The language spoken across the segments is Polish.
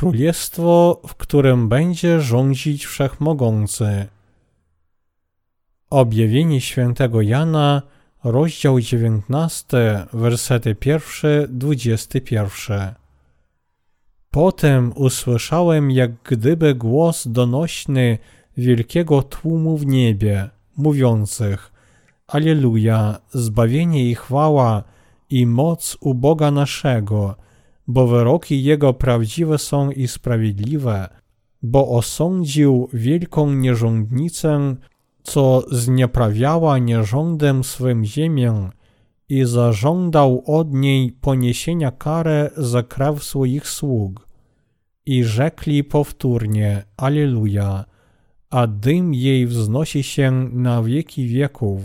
królestwo, w którym będzie rządzić wszechmogący. Objawienie świętego Jana, rozdział 19, wersety 1-21. Potem usłyszałem jak gdyby głos donośny wielkiego tłumu w niebie, mówiących Aleluja, zbawienie i chwała i moc u Boga naszego, bo wyroki Jego prawdziwe są i sprawiedliwe, bo osądził wielką nierządnicę, co znieprawiała nierządem swym ziemię i zażądał od niej poniesienia karę za krew swoich sług. I rzekli powtórnie, Aleluja, a dym jej wznosi się na wieki wieków,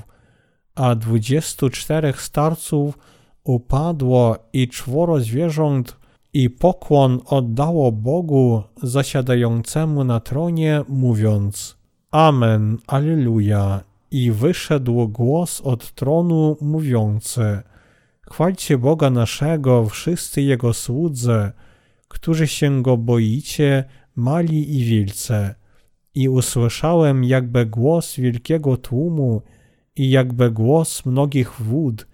a dwudziestu czterech starców upadło i czworo zwierząt i pokłon oddało Bogu zasiadającemu na tronie, mówiąc Amen, Alleluja. I wyszedł głos od tronu mówiący Chwalcie Boga naszego, wszyscy Jego słudzy, którzy się Go boicie, mali i wielce. I usłyszałem jakby głos wielkiego tłumu i jakby głos mnogich wód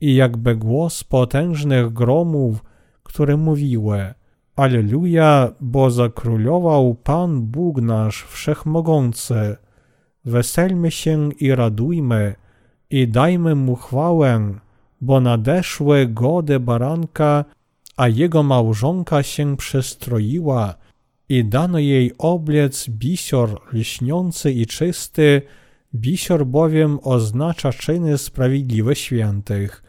i jakby głos potężnych gromów, które mówiły Alleluja, bo zakrólował Pan Bóg nasz Wszechmogący. Weselmy się i radujmy i dajmy Mu chwałę, bo nadeszły gody baranka, a jego małżonka się przestroiła i dano jej obliec bisior lśniący i czysty, bisior bowiem oznacza czyny sprawiedliwe świętych.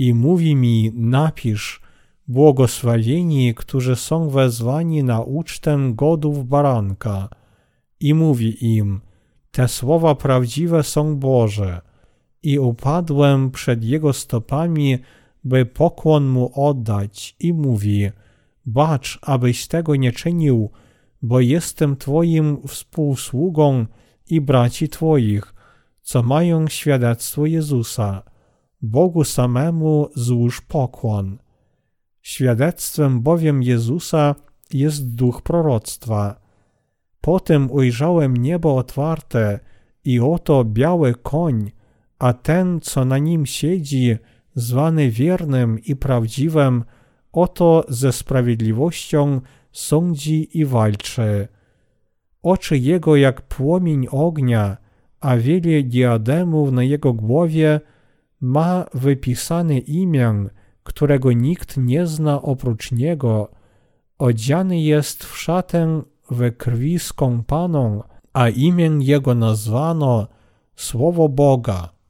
I mówi mi, napisz, błogosławieni, którzy są wezwani na ucztę godów baranka. I mówi im, te słowa prawdziwe są Boże. I upadłem przed jego stopami, by pokłon mu oddać i mówi, bacz, abyś tego nie czynił, bo jestem Twoim współsługą i braci Twoich, co mają świadectwo Jezusa. Bogu samemu złóż pokłon. Świadectwem bowiem Jezusa jest duch proroctwa. Potem ujrzałem niebo otwarte i oto biały koń, a ten, co na nim siedzi, zwany wiernym i prawdziwym, oto ze sprawiedliwością sądzi i walczy. Oczy jego jak płomień ognia, a wiele diademów na jego głowie ma wypisane imię, którego nikt nie zna oprócz niego. Odziany jest w szatę we krwi skąpaną, a imię jego nazwano Słowo Boga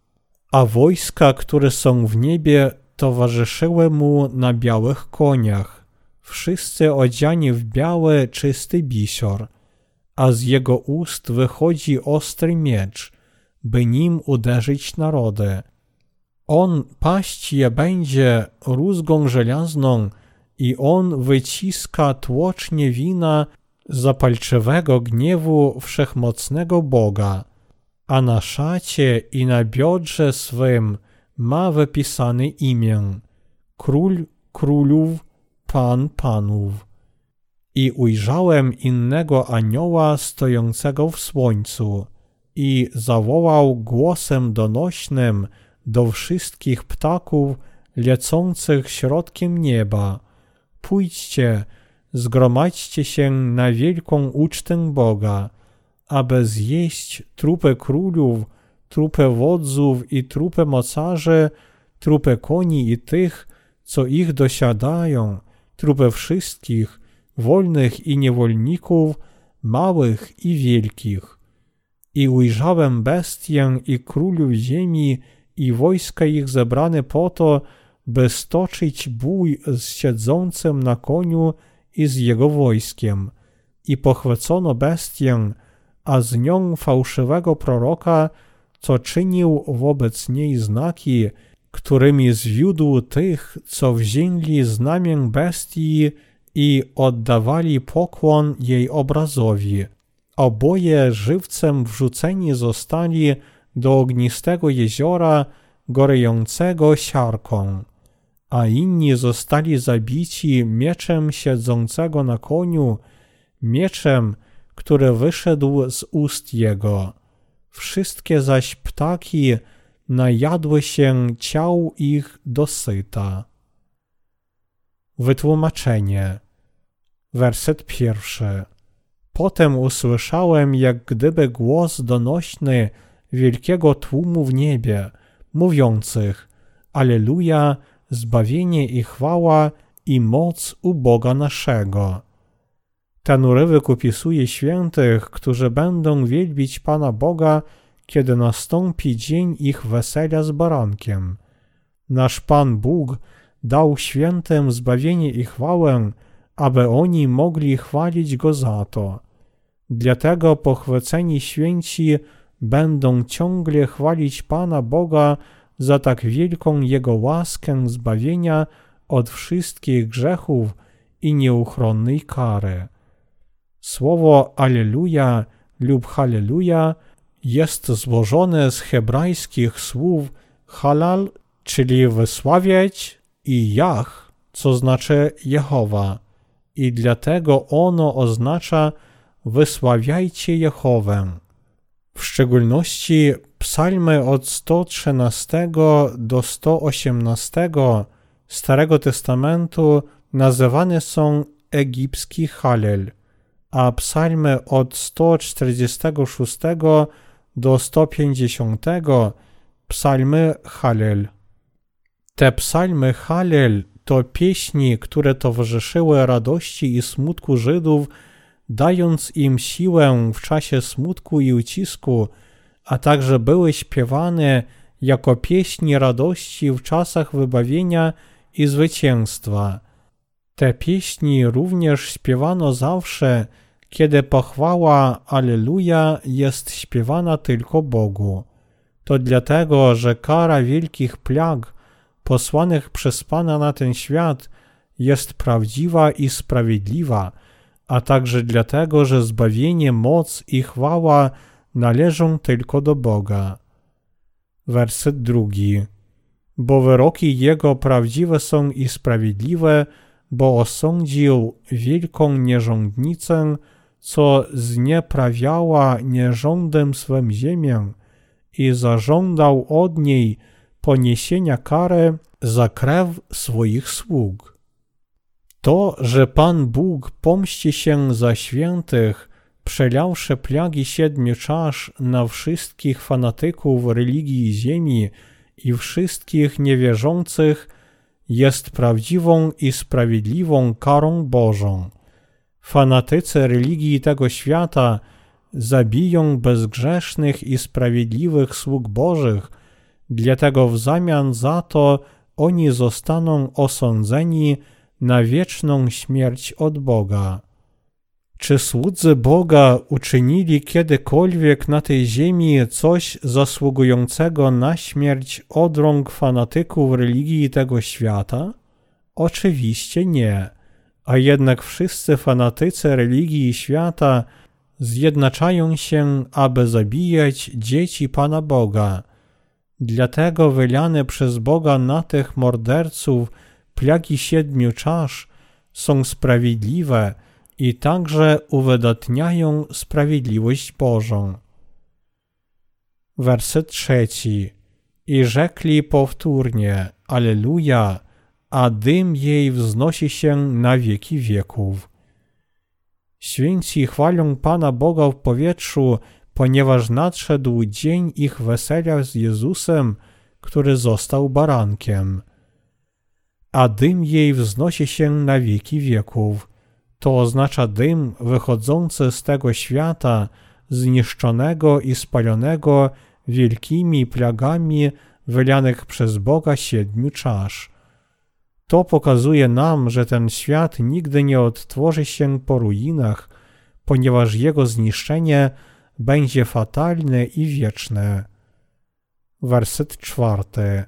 a wojska, które są w niebie, towarzyszyły mu na białych koniach, wszyscy odziani w biały, czysty bisior, a z jego ust wychodzi ostry miecz, by nim uderzyć narody. On paść je będzie rózgą żelazną i on wyciska tłocznie wina zapalczywego gniewu wszechmocnego Boga a na szacie i na biodrze swym ma wypisane imię Król Królów, Pan Panów. I ujrzałem innego anioła stojącego w słońcu i zawołał głosem donośnym do wszystkich ptaków lecących środkiem nieba. Pójdźcie, zgromadźcie się na wielką ucztę Boga, aby zjeść trupę królów, trupę wodzów i trupę mocarzy, trupę koni i tych, co ich dosiadają, trupę wszystkich, wolnych i niewolników, małych i wielkich. I ujrzałem bestię i królów ziemi i wojska ich zebrane po to, by stoczyć bój z siedzącym na koniu i z jego wojskiem. I pochwycono bestię, a z nią fałszywego proroka, co czynił wobec niej znaki, którymi zwiódł tych, co wzięli znamię bestii i oddawali pokłon jej obrazowi. Oboje żywcem wrzuceni zostali do ognistego jeziora, gorejącego siarką. a inni zostali zabici mieczem siedzącego na koniu, mieczem, który wyszedł z ust jego. Wszystkie zaś ptaki najadły się ciał ich dosyta. Wytłumaczenie. Werset pierwszy. Potem usłyszałem, jak gdyby głos donośny wielkiego tłumu w niebie, mówiących: Aleluja, zbawienie i chwała i moc u Boga naszego. Ten urywek opisuje świętych, którzy będą wielbić Pana Boga, kiedy nastąpi dzień ich wesela z barankiem. Nasz Pan Bóg dał świętym zbawienie i chwałę, aby oni mogli chwalić Go za to. Dlatego pochwyceni święci będą ciągle chwalić Pana Boga za tak wielką Jego łaskę zbawienia od wszystkich grzechów i nieuchronnej kary. Słowo Alleluja lub Halleluja jest złożone z hebrajskich słów halal, czyli wysławiać, i Jach, co znaczy Jehowa. I dlatego ono oznacza wysławiajcie Jehowę. W szczególności psalmy od 113 do 118 Starego Testamentu nazywane są egipski Halel, a psalmy od 146 do 150 psalmy Halel. Te psalmy Halel to pieśni, które towarzyszyły radości i smutku Żydów, dając im siłę w czasie smutku i ucisku, a także były śpiewane jako pieśni radości w czasach wybawienia i zwycięstwa. Te pieśni również śpiewano zawsze, kiedy pochwała Alleluja jest śpiewana tylko Bogu. To dlatego, że kara wielkich plag posłanych przez Pana na ten świat jest prawdziwa i sprawiedliwa, a także dlatego, że zbawienie, moc i chwała należą tylko do Boga. Werset drugi. Bo wyroki Jego prawdziwe są i sprawiedliwe, bo osądził wielką nierządnicę, co znieprawiała nierządem swym ziemię i zażądał od niej poniesienia kary za krew swoich sług. To, że Pan Bóg pomści się za świętych, przelałszy plagi siedmiu czasz na wszystkich fanatyków religii ziemi i wszystkich niewierzących, jest prawdziwą i sprawiedliwą karą Bożą. Fanatycy religii tego świata zabiją bezgrzesznych i sprawiedliwych sług Bożych, dlatego w zamian za to oni zostaną osądzeni na wieczną śmierć od Boga. Czy słudzy Boga uczynili kiedykolwiek na tej ziemi coś zasługującego na śmierć od rąk fanatyków religii tego świata? Oczywiście nie. A jednak wszyscy fanatycy religii świata zjednaczają się, aby zabijać dzieci Pana Boga. Dlatego wylane przez Boga na tych morderców plagi siedmiu czasz są sprawiedliwe i także uwydatniają sprawiedliwość Bożą. Werset trzeci. I rzekli powtórnie, Aleluja, a dym jej wznosi się na wieki wieków. Święci chwalą Pana Boga w powietrzu, ponieważ nadszedł dzień ich wesela z Jezusem, który został barankiem. A dym jej wznosi się na wieki wieków. To oznacza dym wychodzący z tego świata, zniszczonego i spalonego wielkimi plagami wylanych przez Boga siedmiu czasz. To pokazuje nam, że ten świat nigdy nie odtworzy się po ruinach, ponieważ jego zniszczenie będzie fatalne i wieczne. Werset czwarty.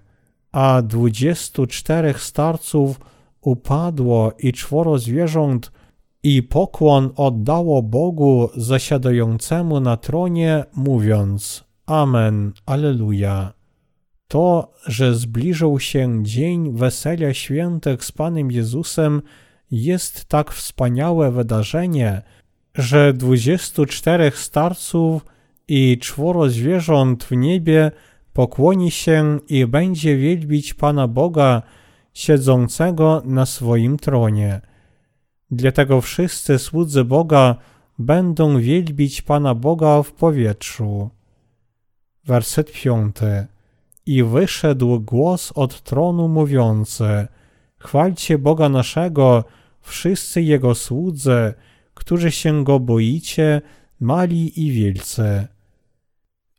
A dwudziestu czterech starców upadło i czworo zwierząt i pokłon oddało Bogu zasiadającemu na tronie, mówiąc Amen, Alleluja. To, że zbliżył się dzień wesela świętych z Panem Jezusem, jest tak wspaniałe wydarzenie, że dwudziestu czterech starców i czworo zwierząt w niebie pokłoni się i będzie wielbić Pana Boga siedzącego na swoim tronie. Dlatego wszyscy słudzy Boga będą wielbić Pana Boga w powietrzu. Werset piąty. I wyszedł głos od tronu mówiący: Chwalcie Boga naszego, wszyscy Jego słudzy, którzy się Go boicie, mali i wielcy.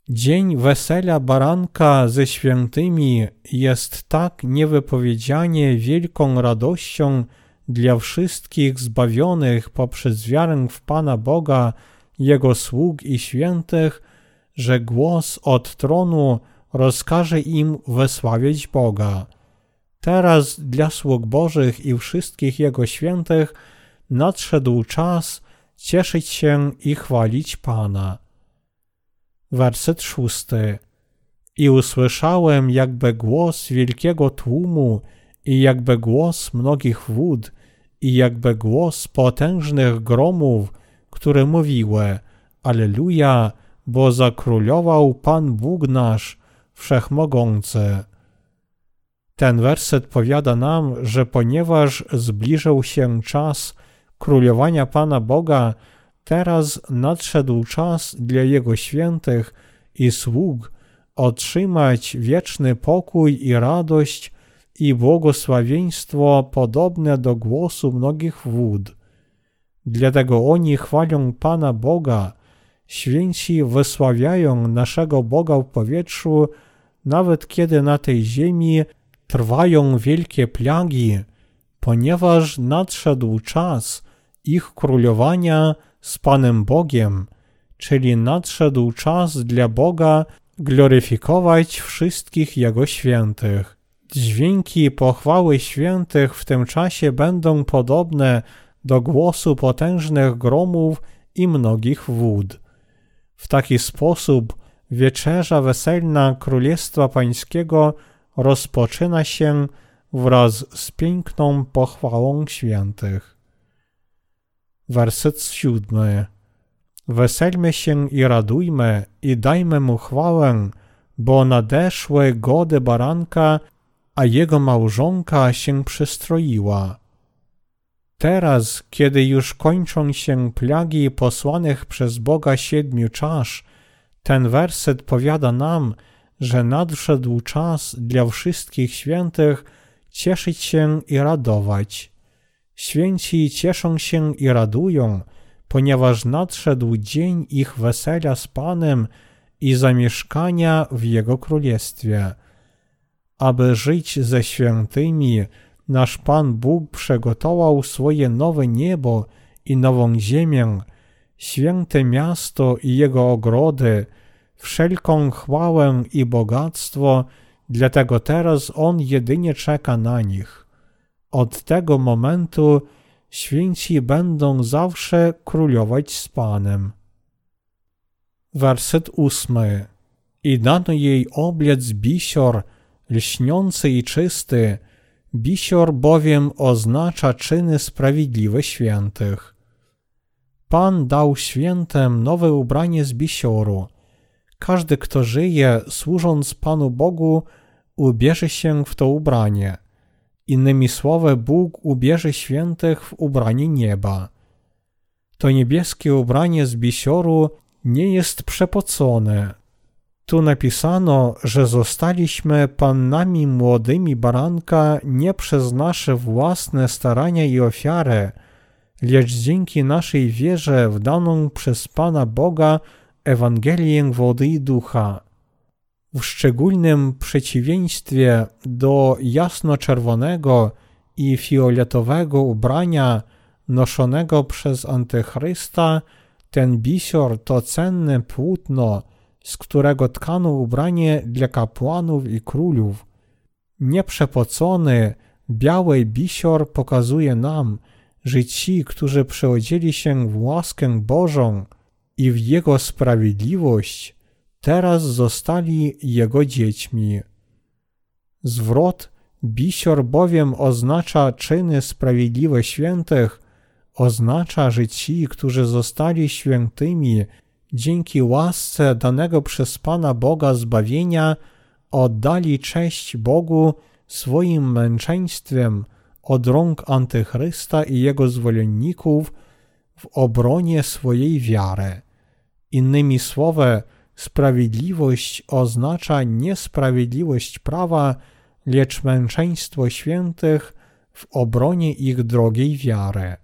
Dzień wesela baranka ze świętymi jest tak niewypowiedzianie wielką radością dla wszystkich zbawionych poprzez wiarę w Pana Boga, Jego sług i świętych, że głos od tronu rozkaże im wysławiać Boga. Teraz dla sług Bożych i wszystkich Jego świętych nadszedł czas cieszyć się i chwalić Pana. Werset szósty. I usłyszałem jakby głos wielkiego tłumu i jakby głos mnogich wód i jakby głos potężnych gromów, które mówiły Aleluja, bo zakrólował Pan Bóg nasz, Wszechmogący. Ten werset powiada nam, że ponieważ zbliżył się czas królowania Pana Boga, teraz nadszedł czas dla Jego świętych i sług otrzymać wieczny pokój i radość i błogosławieństwo podobne do głosu mnogich wód. Dlatego oni chwalą Pana Boga, święci wysławiają naszego Boga w powietrzu, nawet kiedy na tej ziemi trwają wielkie plagi, ponieważ nadszedł czas ich królowania z Panem Bogiem, czyli nadszedł czas dla Boga gloryfikować wszystkich Jego świętych. Dźwięki pochwały świętych w tym czasie będą podobne do głosu potężnych gromów i mnogich wód. W taki sposób wieczerza weselna Królestwa Pańskiego rozpoczyna się wraz z piękną pochwałą świętych. Werset siódmy. Weselmy się i radujmy i dajmy mu chwałę, bo nadeszły gody baranka, a jego małżonka się przystroiła. Teraz, kiedy już kończą się plagi posłanych przez Boga siedmiu czasz, ten werset powiada nam, że nadszedł czas dla wszystkich świętych cieszyć się i radować. Święci cieszą się i radują, ponieważ nadszedł dzień ich wesela z Panem i zamieszkania w Jego Królestwie. Aby żyć ze świętymi, nasz Pan Bóg przygotował swoje nowe niebo i nową ziemię, święte miasto i jego ogrody, wszelką chwałę i bogactwo, dlatego teraz On jedynie czeka na nich. Od tego momentu święci będą zawsze królować z Panem. Werset ósmy. I dano jej obliec bisior, lśniący i czysty, bisior bowiem oznacza czyny sprawiedliwe świętych. Pan dał świętem nowe ubranie z bisioru. Każdy, kto żyje, służąc Panu Bogu, ubierze się w to ubranie. Innymi słowy, Bóg ubierze świętych w ubranie nieba. To niebieskie ubranie z bisioru nie jest przepocone. Tu napisano, że zostaliśmy pannami młodymi baranka nie przez nasze własne starania i ofiary, lecz dzięki naszej wierze w daną przez Pana Boga Ewangelię wody i ducha w szczególnym przeciwieństwie do jasno-czerwonego i fioletowego ubrania noszonego przez Antychrysta, ten bisior to cenne płótno, z którego tkano ubranie dla kapłanów i królów. Nieprzepocony, biały bisior pokazuje nam, że ci, którzy przeodzieli się w łaskę Bożą i w Jego sprawiedliwość, teraz zostali jego dziećmi. Zwrot bisior bowiem oznacza czyny sprawiedliwe świętych, oznacza, że ci, którzy zostali świętymi dzięki łasce danego przez Pana Boga zbawienia, oddali cześć Bogu swoim męczeństwem od rąk Antychrysta i jego zwolenników w obronie swojej wiary. Innymi słowy, sprawiedliwość oznacza niesprawiedliwość prawa, lecz męczeństwo świętych w obronie ich drogiej wiary.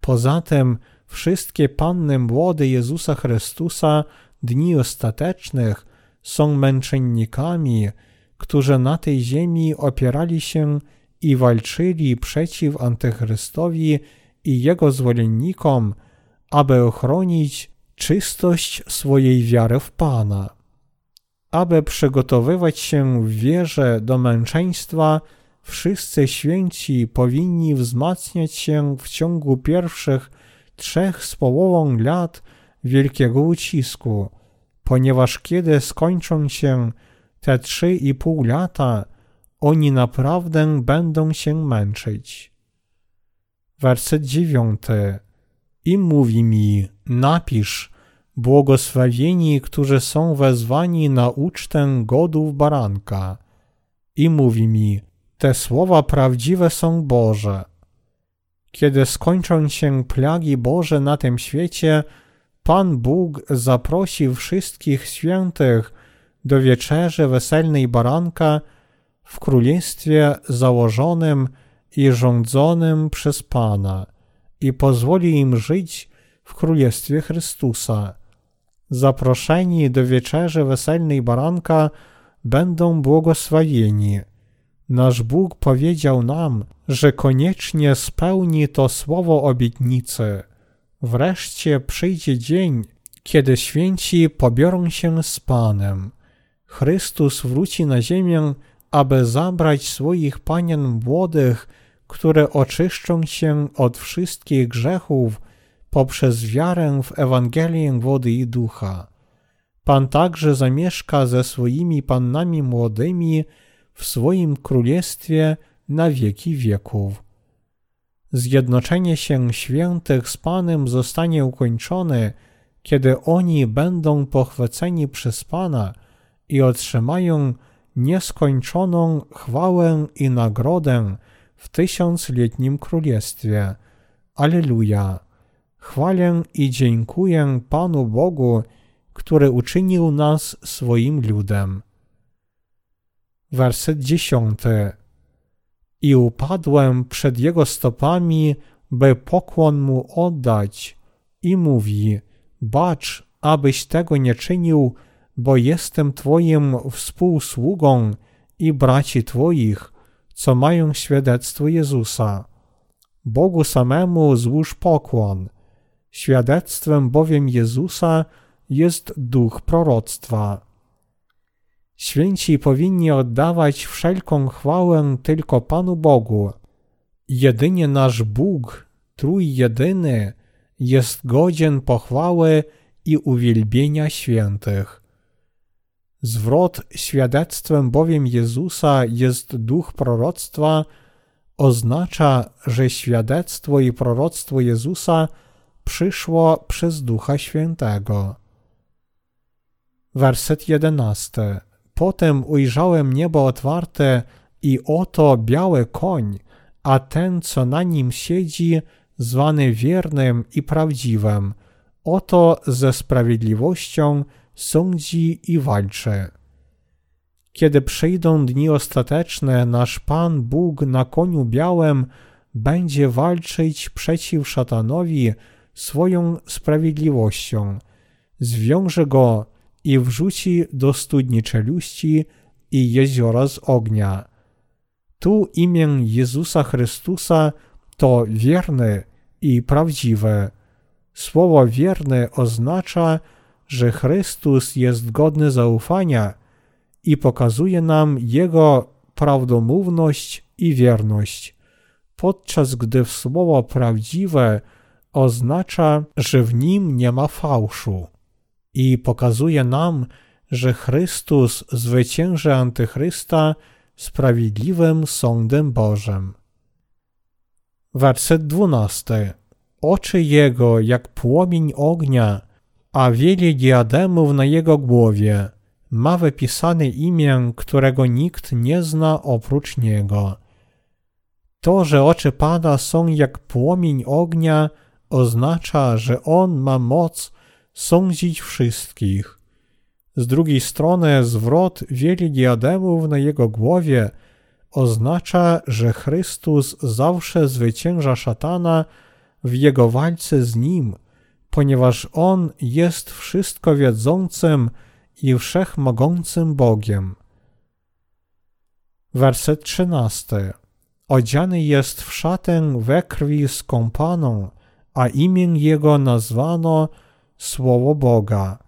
Poza tym wszystkie panny młode Jezusa Chrystusa dni ostatecznych są męczennikami, którzy na tej ziemi opierali się i walczyli przeciw Antychrystowi i jego zwolennikom, aby ochronić czystość swojej wiary w Pana. Aby przygotowywać się w wierze do męczeństwa, wszyscy święci powinni wzmacniać się w ciągu pierwszych trzech z połową lat wielkiego ucisku, ponieważ kiedy skończą się te trzy i pół lata, oni naprawdę będą się męczyć. Werset dziewiąty. I mówi mi, napisz, błogosławieni, którzy są wezwani na ucztę godów baranka. I mówi mi, te słowa prawdziwe są Boże. Kiedy skończą się plagi Boże na tym świecie, Pan Bóg zaprosi wszystkich świętych do wieczerzy weselnej baranka w królestwie założonym i rządzonym przez Pana i pozwoli im żyć w królestwie Chrystusa. Zaproszeni do wieczerzy weselnej baranka będą błogosławieni. Nasz Bóg powiedział nam, że koniecznie spełni to słowo obietnicy. Wreszcie przyjdzie dzień, kiedy święci pobiorą się z Panem. Chrystus wróci na ziemię, aby zabrać swoich panien młodych, które oczyszczą się od wszystkich grzechów poprzez wiarę w Ewangelię wody i ducha. Pan także zamieszka ze swoimi pannami młodymi w swoim królestwie na wieki wieków. Zjednoczenie się świętych z Panem zostanie ukończone, kiedy oni będą pochwyceni przez Pana i otrzymają nieskończoną chwałę i nagrodę w tysiącletnim królestwie. Aleluja! Chwalę i dziękuję Panu Bogu, który uczynił nas swoim ludem. Werset dziesiąty. I upadłem przed jego stopami, by pokłon mu oddać, i mówi: Bacz, abyś tego nie czynił, bo jestem Twoim współsługą i braci Twoich, co mają świadectwo Jezusa. Bogu samemu złóż pokłon. Świadectwem bowiem Jezusa jest duch proroctwa. Święci powinni oddawać wszelką chwałę tylko Panu Bogu. Jedynie nasz Bóg, trójjedyny, jest godzien pochwały i uwielbienia świętych. Zwrot świadectwem bowiem Jezusa jest duch proroctwa, oznacza, że świadectwo i proroctwo Jezusa przyszło przez Ducha Świętego. Werset jedenasty. Potem ujrzałem niebo otwarte i oto biały koń, a ten, co na nim siedzi, zwany wiernym i prawdziwym, oto ze sprawiedliwością sądzi i walczy. Kiedy przyjdą dni ostateczne, nasz Pan Bóg na koniu białym będzie walczyć przeciw szatanowi swoją sprawiedliwością, zwiąże go i wrzuci do studni czeluści i jeziora z ognia. Tu imię Jezusa Chrystusa to wierny i prawdziwe. Słowo wierny oznacza, że Chrystus jest godny zaufania i pokazuje nam Jego prawdomówność i wierność, podczas gdy słowo prawdziwe oznacza, że w nim nie ma fałszu i pokazuje nam, że Chrystus zwycięży Antychrysta sprawiedliwym sądem Bożym. Werset dwunasty. Oczy jego jak płomień ognia, a wiele diademów na jego głowie. Ma wypisane imię, którego nikt nie zna oprócz niego. To, że oczy Pana są jak płomień ognia, oznacza, że On ma moc sądzić wszystkich. Z drugiej strony zwrot wielu diademów na Jego głowie oznacza, że Chrystus zawsze zwycięża szatana w Jego walce z Nim, ponieważ On jest wszystko wiedzącym i wszechmogącym Bogiem. Werset trzynasty odziany jest w szatę we krwi skąpaną, a imię Jego nazwano Słowo Boga.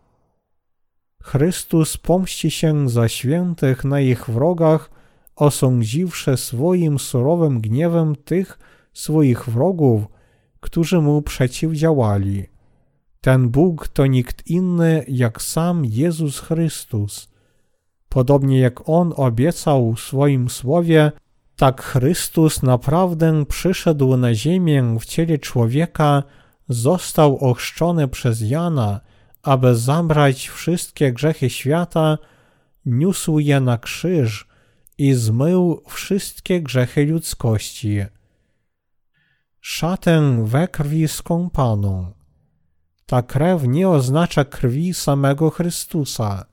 Chrystus pomści się za świętych na ich wrogach, osądziwszy swoim surowym gniewem tych swoich wrogów, którzy mu przeciwdziałali. Ten Bóg to nikt inny jak sam Jezus Chrystus. Podobnie jak On obiecał w swoim słowie, tak Chrystus naprawdę przyszedł na ziemię w ciele człowieka, został ochrzczony przez Jana, aby zabrać wszystkie grzechy świata, niósł je na krzyż i zmył wszystkie grzechy ludzkości. Szatę we krwi skąpaną. Ta krew nie oznacza krwi samego Chrystusa.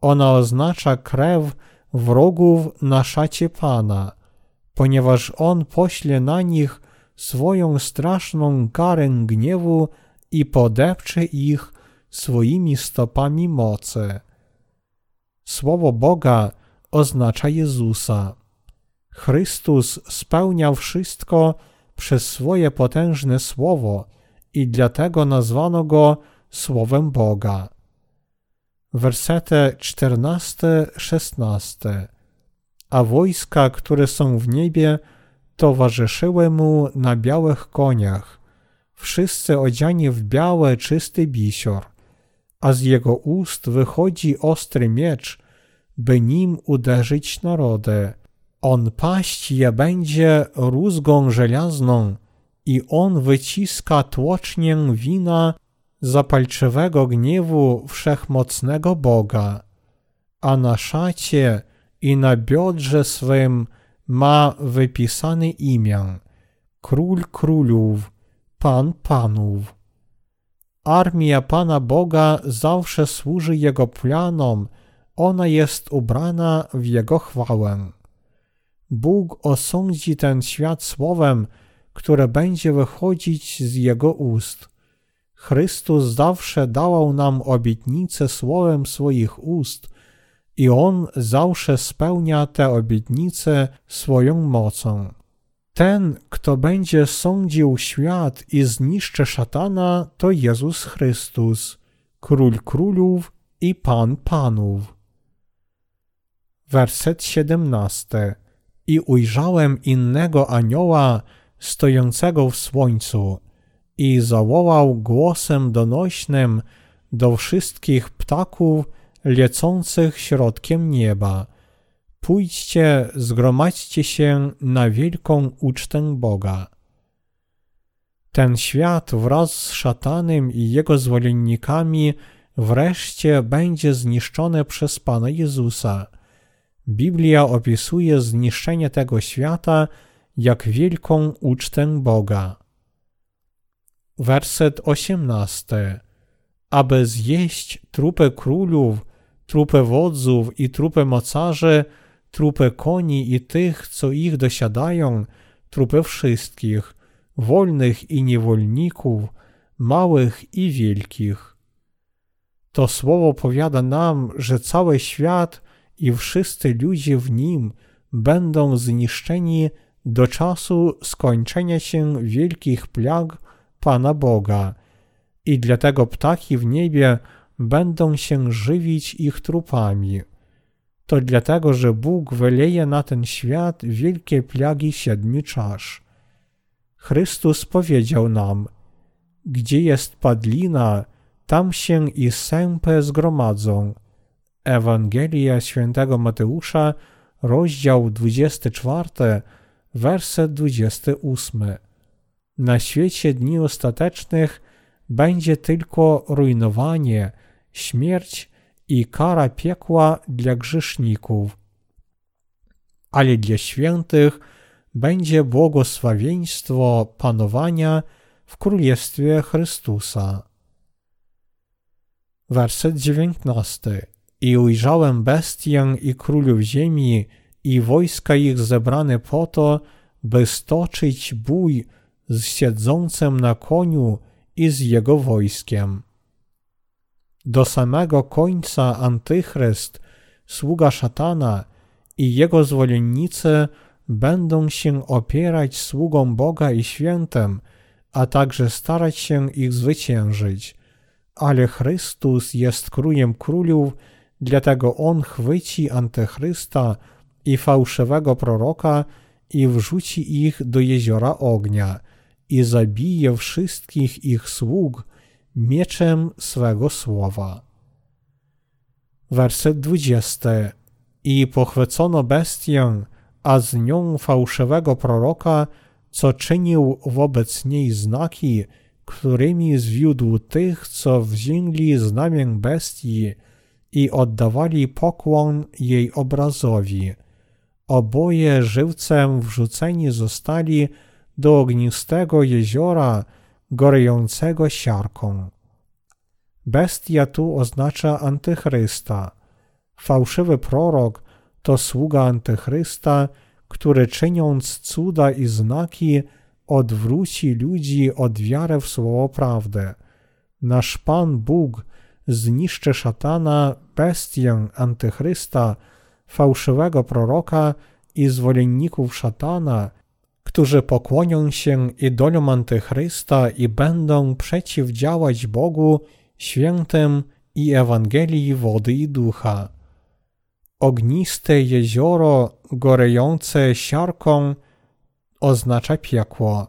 Ona oznacza krew wrogów na szacie Pana, ponieważ On pośle na nich swoją straszną karę gniewu i podepcze ich swoimi stopami mocy. Słowo Boga oznacza Jezusa. Chrystus spełniał wszystko przez swoje potężne słowo i dlatego nazwano go Słowem Boga. Wersety 14-16 A wojska, które są w niebie, towarzyszyły mu na białych koniach, wszyscy odziani w białe, czysty bisior, a z jego ust wychodzi ostry miecz, by nim uderzyć narody. On paść je będzie rózgą żelazną i on wyciska tłocznię wina zapalczywego gniewu wszechmocnego Boga, a na szacie i na biodrze swym ma wypisane imię Król Królów, Pan Panów. Armia Pana Boga zawsze służy Jego planom, ona jest ubrana w Jego chwałę. Bóg osądzi ten świat słowem, które będzie wychodzić z Jego ust. Chrystus zawsze dawał nam obietnice słowem swoich ust i On zawsze spełnia te obietnice swoją mocą. Ten, kto będzie sądził świat i zniszczy szatana, to Jezus Chrystus, Król Królów i Pan Panów. Werset 17. I ujrzałem innego anioła stojącego w słońcu i zawołał głosem donośnym do wszystkich ptaków lecących środkiem nieba. Pójdźcie, zgromadźcie się na wielką ucztę Boga. Ten świat wraz z szatanem i jego zwolennikami wreszcie będzie zniszczony przez Pana Jezusa. Biblia opisuje zniszczenie tego świata jak wielką ucztę Boga. Werset 18. Aby zjeść trupy królów, trupy wodzów i trupy mocarzy, trupy koni i tych, co ich dosiadają, trupy wszystkich, wolnych i niewolników, małych i wielkich. To słowo powiada nam, że cały świat i wszyscy ludzie w nim będą zniszczeni do czasu skończenia się wielkich plag Pana Boga i dlatego ptaki w niebie będą się żywić ich trupami. To dlatego, że Bóg wyleje na ten świat wielkie plagi siedmiu czasz. Chrystus powiedział nam, gdzie jest padlina, tam się i sępy zgromadzą. Ewangelia świętego Mateusza, rozdział 24, werset 28. Na świecie dni ostatecznych będzie tylko rujnowanie, śmierć i kara piekła dla grzeszników. Ale dla świętych będzie błogosławieństwo panowania w Królestwie Chrystusa. Werset 19. I ujrzałem bestię i królów ziemi i wojska ich zebrane po to, by stoczyć bój z siedzącym na koniu i z jego wojskiem. Do samego końca Antychryst, sługa szatana i jego zwolennicy będą się opierać sługom Boga i świętem, a także starać się ich zwyciężyć. Ale Chrystus jest królem królów, dlatego On chwyci Antychrysta i fałszywego proroka i wrzuci ich do jeziora ognia i zabije wszystkich ich sług mieczem swego słowa. Werset 20. I pochwycono bestię, a z nią fałszywego proroka, co czynił wobec niej znaki, którymi zwiódł tych, co wzięli znamię bestii i oddawali pokłon jej obrazowi. Oboje żywcem wrzuceni zostali do ognistego jeziora, gorejącego siarką. Bestia tu oznacza antychrysta. Fałszywy prorok to sługa antychrysta, który czyniąc cuda i znaki odwróci ludzi od wiary w słowo prawdy. Nasz Pan Bóg zniszczy szatana, bestię antychrysta, fałszywego proroka i zwolenników szatana, którzy pokłonią się idolom Antychrysta i będą przeciwdziałać Bogu, świętym i Ewangelii wody i ducha. Ogniste jezioro gorejące siarką oznacza piekło.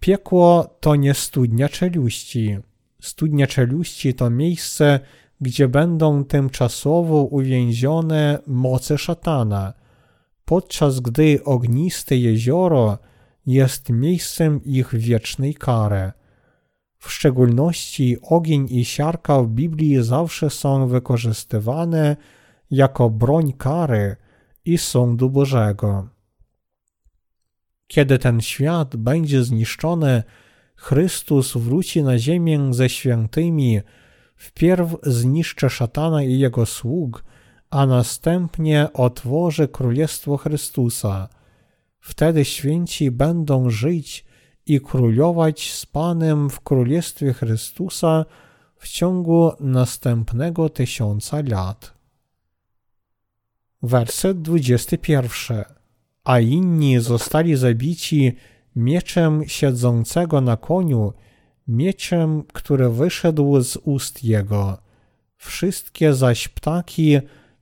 Piekło to nie studnia czeluści. Studnia czeluści to miejsce, gdzie będą tymczasowo uwięzione moce szatana, podczas gdy ogniste jezioro jest miejscem ich wiecznej kary. W szczególności ogień i siarka w Biblii zawsze są wykorzystywane jako broń kary i sądu Bożego. Kiedy ten świat będzie zniszczony, Chrystus wróci na ziemię ze świętymi, wpierw zniszczy szatana i jego sług, a następnie otworzy królestwo Chrystusa – Wtedy święci będą żyć i królować z Panem w Królestwie Chrystusa w ciągu następnego tysiąca lat. Werset 21. A inni zostali zabici mieczem siedzącego na koniu, mieczem, który wyszedł z ust jego. Wszystkie zaś ptaki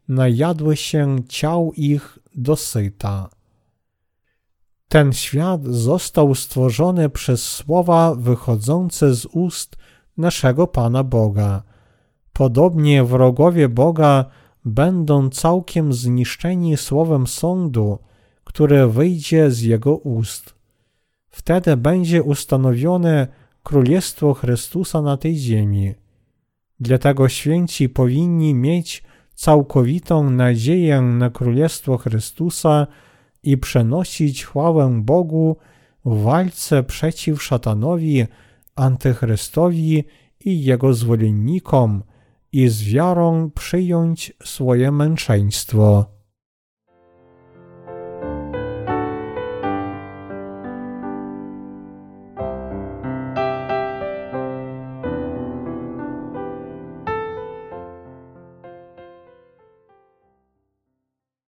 najadły się ciał ich dosyta. Ten świat został stworzony przez słowa wychodzące z ust naszego Pana Boga. Podobnie wrogowie Boga będą całkiem zniszczeni słowem sądu, które wyjdzie z Jego ust. Wtedy będzie ustanowione Królestwo Chrystusa na tej ziemi. Dlatego święci powinni mieć całkowitą nadzieję na Królestwo Chrystusa, i przenosić chwałę Bogu w walce przeciw szatanowi, antychrystowi i jego zwolennikom i z wiarą przyjąć swoje męczeństwo.